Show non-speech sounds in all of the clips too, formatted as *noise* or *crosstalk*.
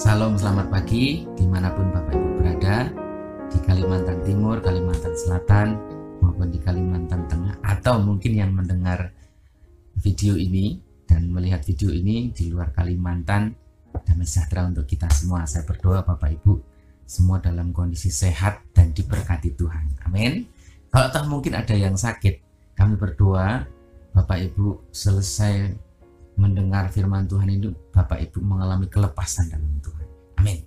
Salam selamat pagi di mana pun Bapak Ibu berada di Kalimantan Timur, Kalimantan Selatan maupun di Kalimantan Tengah atau mungkin yang mendengar video ini dan melihat video ini di luar Kalimantan damai sejahtera untuk kita semua. Saya berdoa Bapak Ibu semua dalam kondisi sehat dan diberkati Tuhan. Amin. Kalau tak mungkin ada yang sakit kami berdoa Bapak Ibu selesai mendengar firman Tuhan itu Bapak Ibu mengalami kelepasan dalam Tuhan. Amin.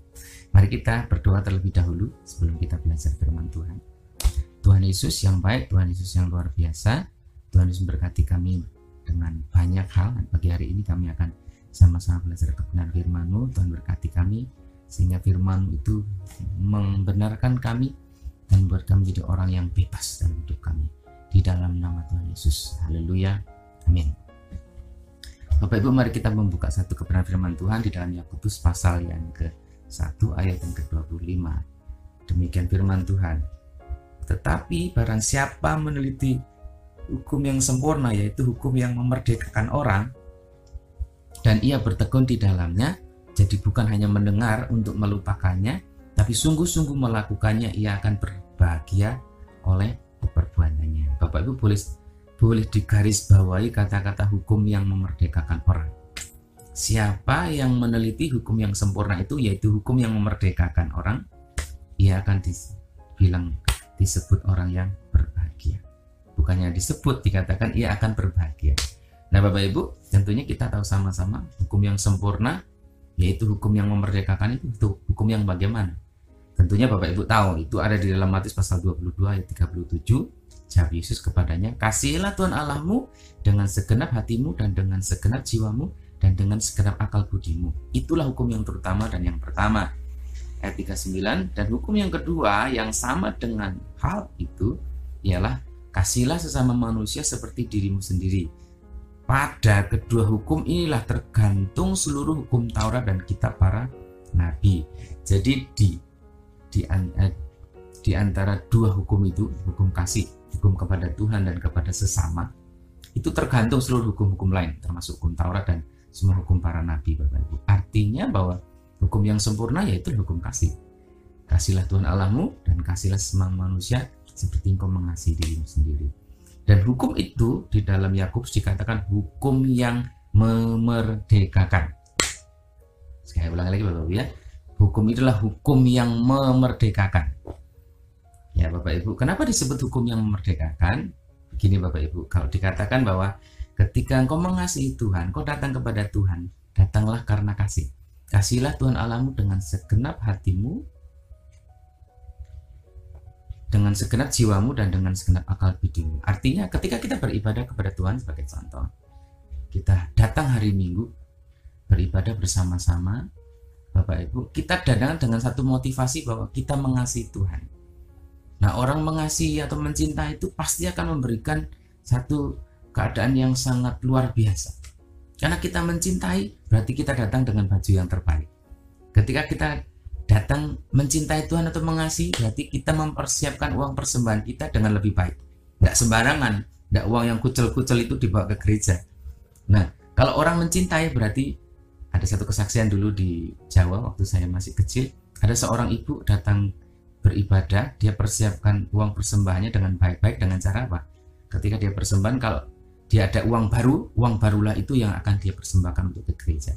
Mari kita berdoa terlebih dahulu sebelum kita belajar firman Tuhan. Tuhan Yesus yang baik, Tuhan Yesus yang luar biasa, Tuhan Yesus memberkati kami dengan banyak hal. Dan pagi hari ini kami akan sama-sama belajar kebenaran firman-Mu. Tuhan berkati kami sehingga firman itu membenarkan kami dan buat kami jadi orang yang bebas dalam hidup kami. Di dalam nama Tuhan Yesus. Haleluya. Amin. Bapak Ibu mari kita membuka satu kebenaran firman Tuhan di dalam Yakobus pasal yang ke-1 ayat yang ke-25. Demikian firman Tuhan. Tetapi barang siapa meneliti hukum yang sempurna yaitu hukum yang memerdekakan orang dan ia bertekun di dalamnya jadi bukan hanya mendengar untuk melupakannya tapi sungguh-sungguh melakukannya ia akan berbahagia oleh perbuatannya. Bapak Ibu boleh boleh digarisbawahi kata-kata hukum yang memerdekakan orang. Siapa yang meneliti hukum yang sempurna itu yaitu hukum yang memerdekakan orang, ia akan dibilang disebut orang yang berbahagia. Bukannya disebut dikatakan ia akan berbahagia. Nah, Bapak Ibu, tentunya kita tahu sama-sama hukum yang sempurna yaitu hukum yang memerdekakan itu, itu hukum yang bagaimana? Tentunya Bapak Ibu tahu itu ada di dalam Matius pasal 22 ayat 37 Jawab Yesus kepadanya, Kasihilah Tuhan Allahmu dengan segenap hatimu dan dengan segenap jiwamu dan dengan segenap akal budimu. Itulah hukum yang terutama dan yang pertama. Ayat 39 dan hukum yang kedua yang sama dengan hal itu ialah kasihlah sesama manusia seperti dirimu sendiri. Pada kedua hukum inilah tergantung seluruh hukum Taurat dan kitab para nabi. Jadi di di, eh, di antara dua hukum itu, hukum kasih hukum kepada Tuhan dan kepada sesama itu tergantung seluruh hukum-hukum lain termasuk hukum Taurat dan semua hukum para nabi Bapak Ibu. Artinya bahwa hukum yang sempurna yaitu hukum kasih. Kasihlah Tuhan Allahmu dan kasihlah semua manusia seperti engkau mengasihi dirimu sendiri. Dan hukum itu di dalam Yakobus dikatakan hukum yang memerdekakan. Sekali ulang lagi Bapak Ibu ya. Hukum itulah hukum yang memerdekakan. Ya Bapak Ibu, kenapa disebut hukum yang memerdekakan? Begini Bapak Ibu, kalau dikatakan bahwa ketika engkau mengasihi Tuhan, kau datang kepada Tuhan, datanglah karena kasih. Kasihlah Tuhan Allahmu dengan segenap hatimu, dengan segenap jiwamu dan dengan segenap akal budimu. Artinya ketika kita beribadah kepada Tuhan sebagai contoh, kita datang hari Minggu beribadah bersama-sama, Bapak Ibu, kita datang dengan satu motivasi bahwa kita mengasihi Tuhan. Nah, orang mengasihi atau mencinta itu pasti akan memberikan satu keadaan yang sangat luar biasa. Karena kita mencintai, berarti kita datang dengan baju yang terbaik. Ketika kita datang mencintai Tuhan atau mengasihi, berarti kita mempersiapkan uang persembahan kita dengan lebih baik. Tidak sembarangan, tidak uang yang kucel-kucel itu dibawa ke gereja. Nah, kalau orang mencintai berarti ada satu kesaksian dulu di Jawa waktu saya masih kecil, ada seorang ibu datang beribadah, dia persiapkan uang persembahannya dengan baik-baik dengan cara apa? Ketika dia persembahan, kalau dia ada uang baru, uang barulah itu yang akan dia persembahkan untuk ke gereja.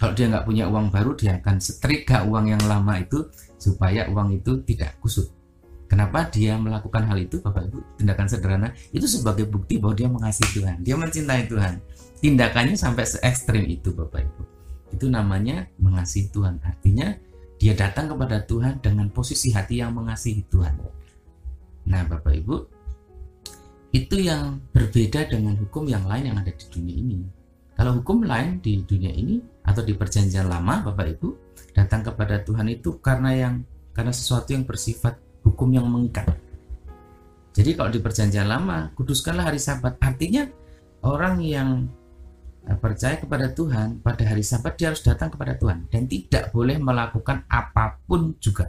Kalau dia nggak punya uang baru, dia akan setrika uang yang lama itu supaya uang itu tidak kusut. Kenapa dia melakukan hal itu, Bapak Ibu? Tindakan sederhana itu sebagai bukti bahwa dia mengasihi Tuhan, dia mencintai Tuhan. Tindakannya sampai se ekstrim itu, Bapak Ibu. Itu namanya mengasihi Tuhan. Artinya dia datang kepada Tuhan dengan posisi hati yang mengasihi Tuhan. Nah, Bapak Ibu, itu yang berbeda dengan hukum yang lain yang ada di dunia ini. Kalau hukum lain di dunia ini atau di perjanjian lama, Bapak Ibu, datang kepada Tuhan itu karena yang karena sesuatu yang bersifat hukum yang mengikat. Jadi kalau di perjanjian lama, kuduskanlah hari Sabat. Artinya orang yang percaya kepada Tuhan pada hari Sabat dia harus datang kepada Tuhan dan tidak boleh melakukan apa pun juga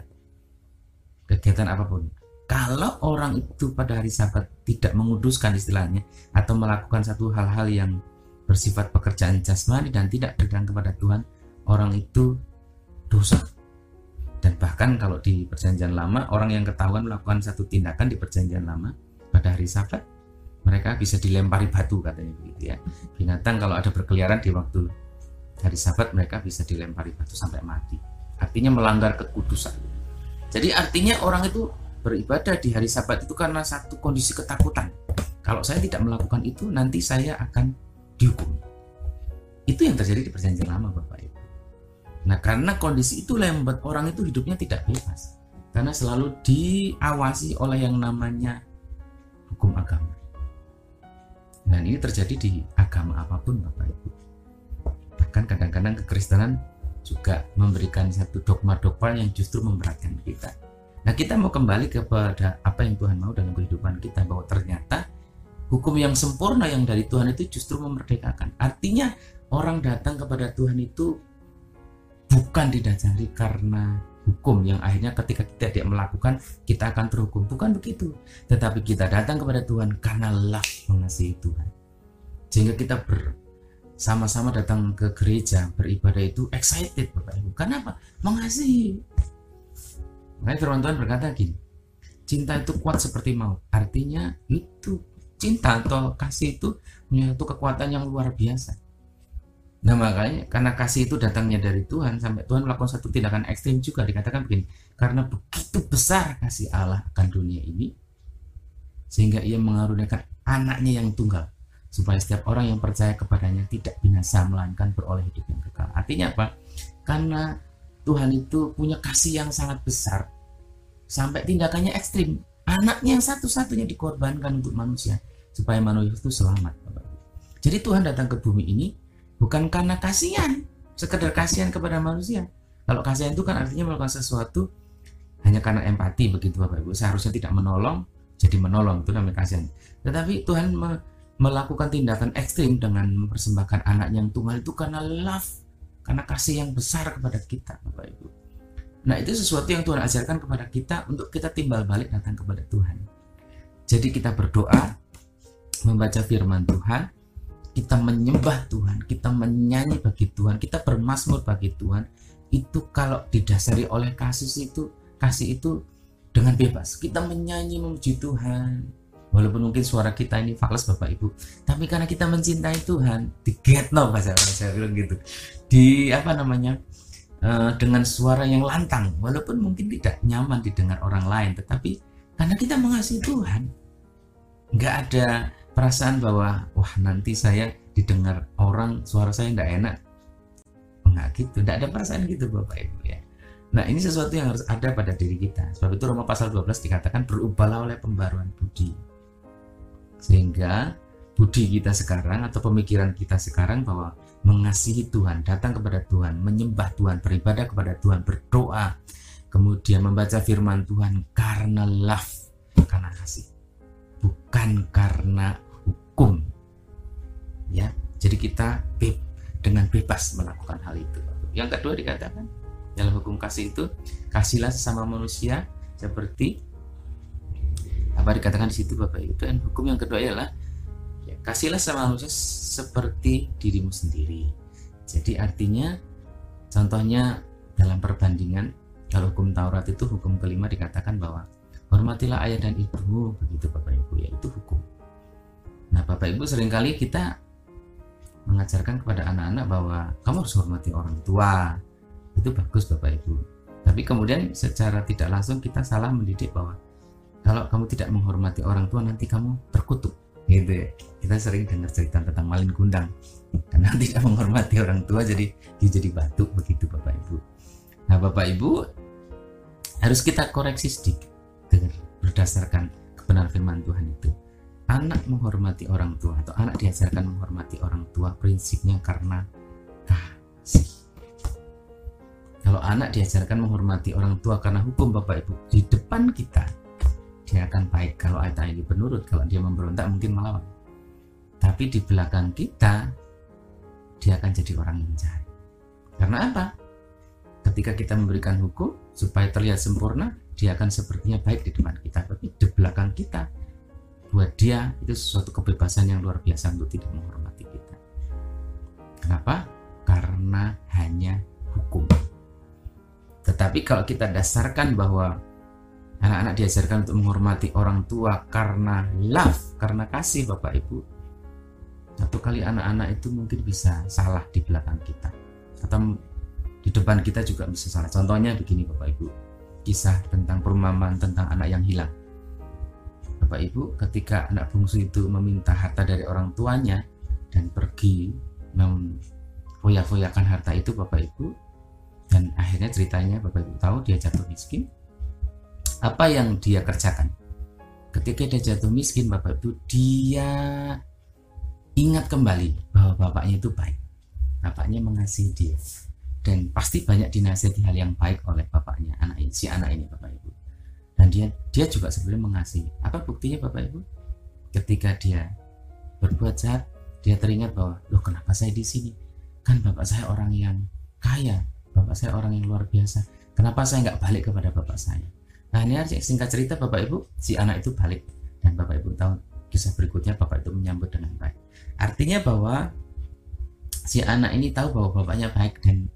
kegiatan apa pun kalau orang itu pada hari Sabat tidak menguduskan istilahnya atau melakukan satu hal-hal yang bersifat pekerjaan jasmani dan tidak datang kepada Tuhan orang itu dosa. Dan bahkan kalau di perjanjian lama, orang yang ketahuan melakukan satu tindakan di perjanjian lama pada hari sabat, mereka bisa dilempari batu katanya begitu ya. Binatang kalau ada berkeliaran di waktu hari sabat mereka bisa dilempari batu sampai mati. Artinya melanggar kekudusan. Jadi artinya orang itu beribadah di hari sabat itu karena satu kondisi ketakutan. Kalau saya tidak melakukan itu nanti saya akan dihukum. Itu yang terjadi di perjanjian lama Bapak Ibu. Nah karena kondisi itulah yang membuat orang itu hidupnya tidak bebas. Karena selalu diawasi oleh yang namanya hukum agama. Dan ini terjadi di agama apa pun Bapak Ibu. Bahkan kadang-kadang kekristenan juga memberikan satu dogma-dogma yang justru memberatkan kita. Nah kita mau kembali kepada apa yang Tuhan mau dalam kehidupan kita bahwa ternyata hukum yang sempurna yang dari Tuhan itu justru memerdekakan. Artinya orang datang kepada Tuhan itu bukan didasari karena hukum yang akhirnya ketika kita tidak melakukan kita akan terhukum. Bukan begitu. Tetapi kita datang kepada Tuhan karena love mengasihi Tuhan. Sehingga kita bersama-sama datang ke gereja beribadah itu excited Bapak Ibu. Kenapa mengasihi. Makanya firman Tuhan berkata gini cinta itu kuat seperti maut. Artinya itu cinta atau kasih itu punya satu kekuatan yang luar biasa Nah makanya karena kasih itu datangnya dari Tuhan sampai Tuhan melakukan satu tindakan ekstrim juga dikatakan begini karena begitu besar kasih Allah akan dunia ini sehingga ia mengaruniakan anaknya yang tunggal supaya setiap orang yang percaya kepadanya tidak binasa melainkan beroleh hidup yang kekal. Artinya apa? Karena Tuhan itu punya kasih yang sangat besar sampai tindakannya ekstrim. Anaknya yang satu-satunya dikorbankan untuk manusia supaya manusia itu selamat. Jadi Tuhan datang ke bumi ini bukan karena kasihan sekedar kasihan kepada manusia. Kalau kasihan itu kan artinya melakukan sesuatu hanya karena empati begitu Bapak Ibu. Seharusnya tidak menolong jadi menolong. Itu namanya kasihan. Tetapi Tuhan me melakukan tindakan ekstrim dengan mempersembahkan anak yang tunggal itu karena love karena kasih yang besar kepada kita Bapak Ibu. Nah itu sesuatu yang Tuhan ajarkan kepada kita untuk kita timbal balik datang kepada Tuhan. Jadi kita berdoa membaca firman Tuhan kita menyembah Tuhan, kita menyanyi bagi Tuhan, kita bermasmur bagi Tuhan, itu kalau didasari oleh kasih itu, kasih itu dengan bebas. Kita menyanyi memuji Tuhan. Walaupun mungkin suara kita ini fals Bapak Ibu, tapi karena kita mencintai Tuhan, di get no bahasa saya bilang gitu. Di apa namanya? Uh, dengan suara yang lantang, walaupun mungkin tidak nyaman didengar orang lain, tetapi karena kita mengasihi Tuhan, nggak ada perasaan bahwa wah nanti saya didengar orang suara saya tidak enak. Enggak gitu tidak ada perasaan gitu bapak ibu ya. Nah ini sesuatu yang harus ada pada diri kita. Sebab itu Roma pasal 12 dikatakan berubahlah oleh pembaruan budi. Sehingga budi kita sekarang atau pemikiran kita sekarang bahwa mengasihi Tuhan datang kepada Tuhan menyembah Tuhan beribadah kepada Tuhan berdoa kemudian membaca firman Tuhan karena love karena kasih bukan karena hukum. Ya jadi kita be dengan bebas melakukan hal itu. Yang kedua dikatakan dalam hukum kasih itu kasihlah sesama manusia seperti apa dikatakan di situ Bapak Ibu? Dan hukum yang kedua ialah ya, kasihlah sama manusia seperti dirimu sendiri. Jadi artinya contohnya dalam perbandingan kalau hukum Taurat itu hukum kelima dikatakan bahwa hormatilah ayah dan ibumu begitu Bapak Ibu ya itu hukum. Nah Bapak Ibu sering kali kita mengajarkan kepada anak-anak bahwa kamu harus hormati orang tua. Itu bagus Bapak Ibu. Tapi kemudian secara tidak langsung kita salah mendidik bahwa kalau kamu tidak menghormati orang tua nanti kamu terkutuk gitu ya. Kita sering dengar cerita tentang malin gundang. Karena *laughs* tidak menghormati orang tua jadi dia jadi batu begitu Bapak Ibu. Nah Bapak Ibu harus kita koreksi sedikit berdasarkan kebenaran firman Tuhan itu. Anak menghormati orang tua atau anak diajarkan menghormati orang tua prinsipnya karena kasih. Kalau anak diajarkan menghormati orang tua karena hukum bapak ibu di depan kita dia akan baik. Kalau ayat ini penurut kalau dia memberontak mungkin melawan tapi di belakang kita dia akan jadi orang yang jahat. Karena apa ketika kita memberikan hukum supaya terlihat sempurna dia akan sepertinya baik di depan kita. Tapi di belakang kita buat dia itu sesuatu kebebasan yang luar biasa untuk tidak menghormati kita. Kenapa? karena hanya hukum. Tetapi kalau kita dasarkan bahwa anak-anak diajarkan untuk menghormati orang tua karena love, karena kasih Bapak Ibu, satu kali anak-anak itu mungkin bisa salah di belakang kita. Atau di depan kita juga bisa salah. Contohnya begini Bapak Ibu, kisah tentang perumpamaan tentang anak yang hilang. Bapak Ibu, ketika anak bungsu itu meminta harta dari orang tuanya dan pergi memfoya-foyakan harta itu Bapak Ibu, dan akhirnya ceritanya Bapak Ibu tahu dia jatuh miskin. Apa yang dia kerjakan? Ketika dia jatuh miskin Bapak Ibu, dia ingat kembali bahwa bapaknya itu baik. Bapaknya mengasihi dia dan pasti banyak dinasihati hal yang baik oleh bapaknya anak ini si anak ini bapak ibu. Dan dia dia juga sebenarnya mengasihi. Apa buktinya bapak ibu? Ketika dia berbuat jahat dia teringat bahwa loh kenapa saya di sini? Kan bapak saya orang yang kaya. Bapak saya orang yang luar biasa. Kenapa saya nggak balik kepada bapak saya? Nah ini singkat cerita bapak ibu si anak itu balik. Dan bapak ibu tahu kisah berikutnya bapak itu menyambut dengan baik. Artinya bahwa si anak ini tahu bahwa bapaknya baik dan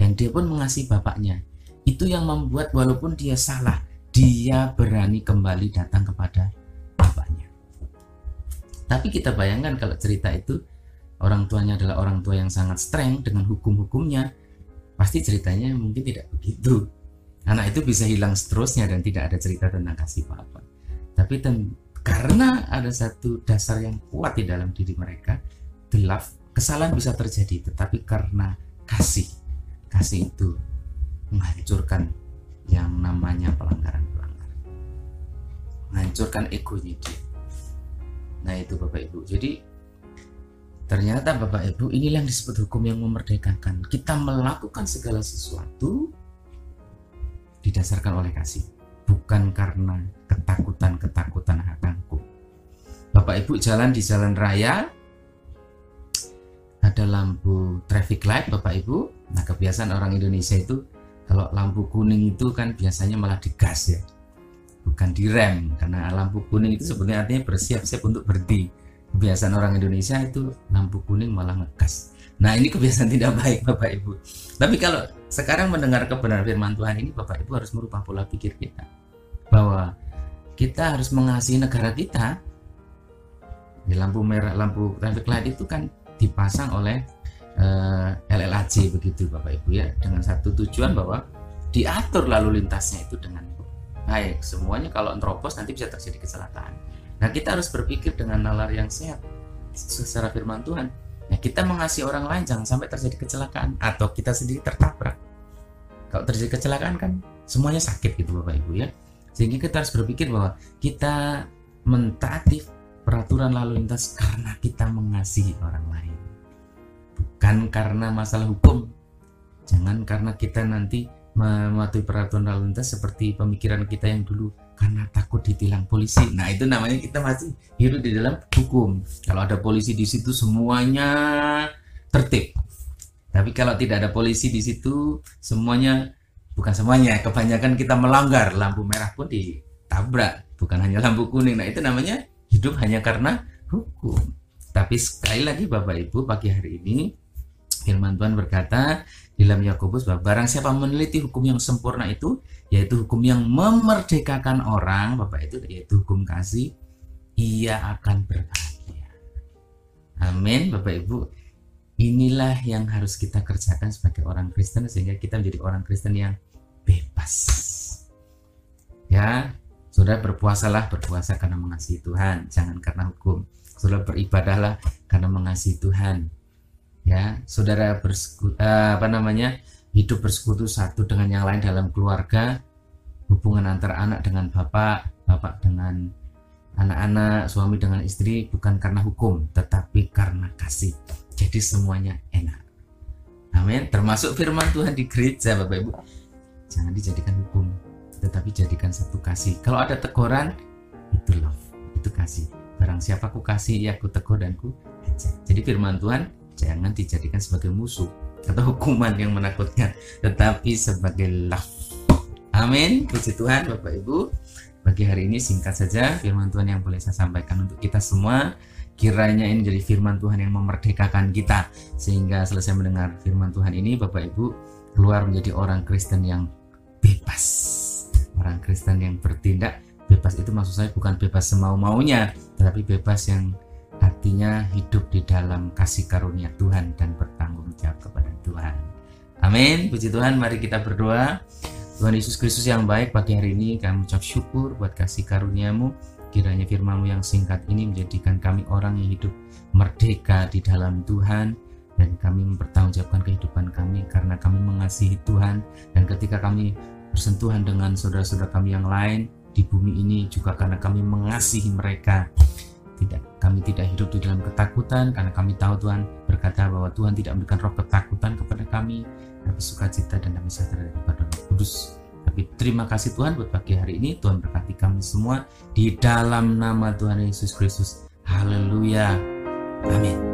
dan dia pun mengasihi bapaknya. Itu yang membuat walaupun dia salah, dia berani kembali datang kepada bapaknya. Tapi kita bayangkan kalau cerita itu orang tuanya adalah orang tua yang sangat streng dengan hukum-hukumnya, pasti ceritanya mungkin tidak begitu. Anak itu bisa hilang seterusnya dan tidak ada cerita tentang kasih papa. Tapi karena ada satu dasar yang kuat di dalam diri mereka, the love, kesalahan bisa terjadi, tetapi karena kasih kasih itu menghancurkan yang namanya pelanggaran-pelanggaran. Menghancurkan egonya dia. Nah itu Bapak Ibu. Jadi ternyata Bapak Ibu inilah yang disebut hukum yang memerdekakan. Kita melakukan segala sesuatu didasarkan oleh kasih bukan karena ketakutan-ketakutan hakangku Bapak Ibu jalan di jalan raya ada lampu traffic light Bapak Ibu Nah kebiasaan orang Indonesia itu kalau lampu kuning itu kan biasanya malah digas ya, bukan direm karena lampu kuning itu sebenarnya artinya bersiap-siap untuk berhenti. Kebiasaan orang Indonesia itu lampu kuning malah ngegas. Nah ini kebiasaan *laughs* tidak baik Bapak Ibu. Tapi kalau sekarang mendengar kebenaran firman Tuhan ini Bapak Ibu harus merubah pola pikir kita bahwa kita harus mengasihi negara kita. Di lampu merah, lampu traffic light itu kan dipasang oleh uh, eh, LLAJ begitu Bapak Ibu ya. Dengan satu tujuan bahwa diatur lalu lintasnya itu dengan baik. Semuanya kalau terobos nanti bisa terjadi kecelakaan. Nah kita harus berpikir dengan nalar yang sehat secara firman Tuhan. Nah kita mengasihi orang lain jangan sampai terjadi kecelakaan. Atau kita sendiri tertabrak. Kalau terjadi kecelakaan kan semuanya sakit gitu Bapak Ibu ya. Sehingga kita harus berpikir bahwa kita mentaati peraturan lalu lintas karena kita mengasihi orang lain bukan karena masalah hukum jangan karena kita nanti mematuhi peraturan lalu lintas seperti pemikiran kita yang dulu karena takut ditilang polisi. Nah itu namanya kita masih hidup di dalam hukum. Kalau ada polisi di situ semuanya tertib. Tapi kalau tidak ada polisi di situ semuanya bukan semuanya, kebanyakan kita melanggar lampu merah pun ditabrak, bukan hanya lampu kuning. Nah itu namanya hidup hanya karena hukum. Tapi sekali lagi Bapak Ibu pagi hari ini Firman Tuhan berkata dalam Yakobus bahwa barang siapa meneliti hukum yang sempurna itu yaitu hukum yang memerdekakan orang Bapak itu yaitu hukum kasih ia akan berbahagia. Amin Bapak Ibu. Inilah yang harus kita kerjakan sebagai orang Kristen sehingga kita menjadi orang Kristen yang bebas. Ya, sudah berpuasalah berpuasa karena mengasihi Tuhan, jangan karena hukum. Sudah beribadahlah karena mengasihi Tuhan, ya saudara bersekutu uh, apa namanya hidup bersekutu satu dengan yang lain dalam keluarga hubungan antara anak dengan bapak bapak dengan anak-anak suami dengan istri bukan karena hukum tetapi karena kasih. Jadi semuanya enak. Amin. Termasuk firman Tuhan di gereja bapak ibu. Jangan dijadikan hukum tetapi jadikan satu kasih. Kalau ada teguran itu love itu kasih barang siapa ku kasih ya ku tegur dan ku ajak. Jadi firman Tuhan jangan dijadikan sebagai musuh atau hukuman yang menakutkan tetapi sebagai love amin. Puji Tuhan Bapak Ibu. Bagi hari ini singkat saja firman Tuhan yang boleh saya sampaikan untuk kita semua. Kiranya ini jadi firman Tuhan yang memerdekakan kita sehingga selesai mendengar firman Tuhan ini Bapak Ibu keluar menjadi orang Kristen yang bebas. Orang Kristen yang bertindak bebas itu maksud saya bukan bebas semau-maunya, tetapi bebas yang artinya hidup di dalam kasih karunia Tuhan dan bertanggung jawab kepada Tuhan. Amin. Puji Tuhan, mari kita berdoa. Tuhan Yesus Kristus yang baik pagi hari ini kami ucap syukur buat kasih karuniamu kiranya firmanmu yang singkat ini menjadikan kami orang yang hidup merdeka di dalam Tuhan dan kami mempertanggungjawabkan kehidupan kami karena kami mengasihi Tuhan dan ketika kami bersentuhan dengan saudara-saudara kami yang lain di bumi ini juga karena kami mengasihi mereka. Tidak kami tidak hidup di dalam ketakutan karena kami tahu Tuhan berkata bahwa Tuhan tidak memberikan roh ketakutan kepada kami. Tapi sukacita dan damai sejahtera daripada Roh Kudus. Tapi terima kasih Tuhan buat pagi hari ini. Tuhan berkati kami semua di dalam nama Tuhan Yesus Kristus. Haleluya. Amin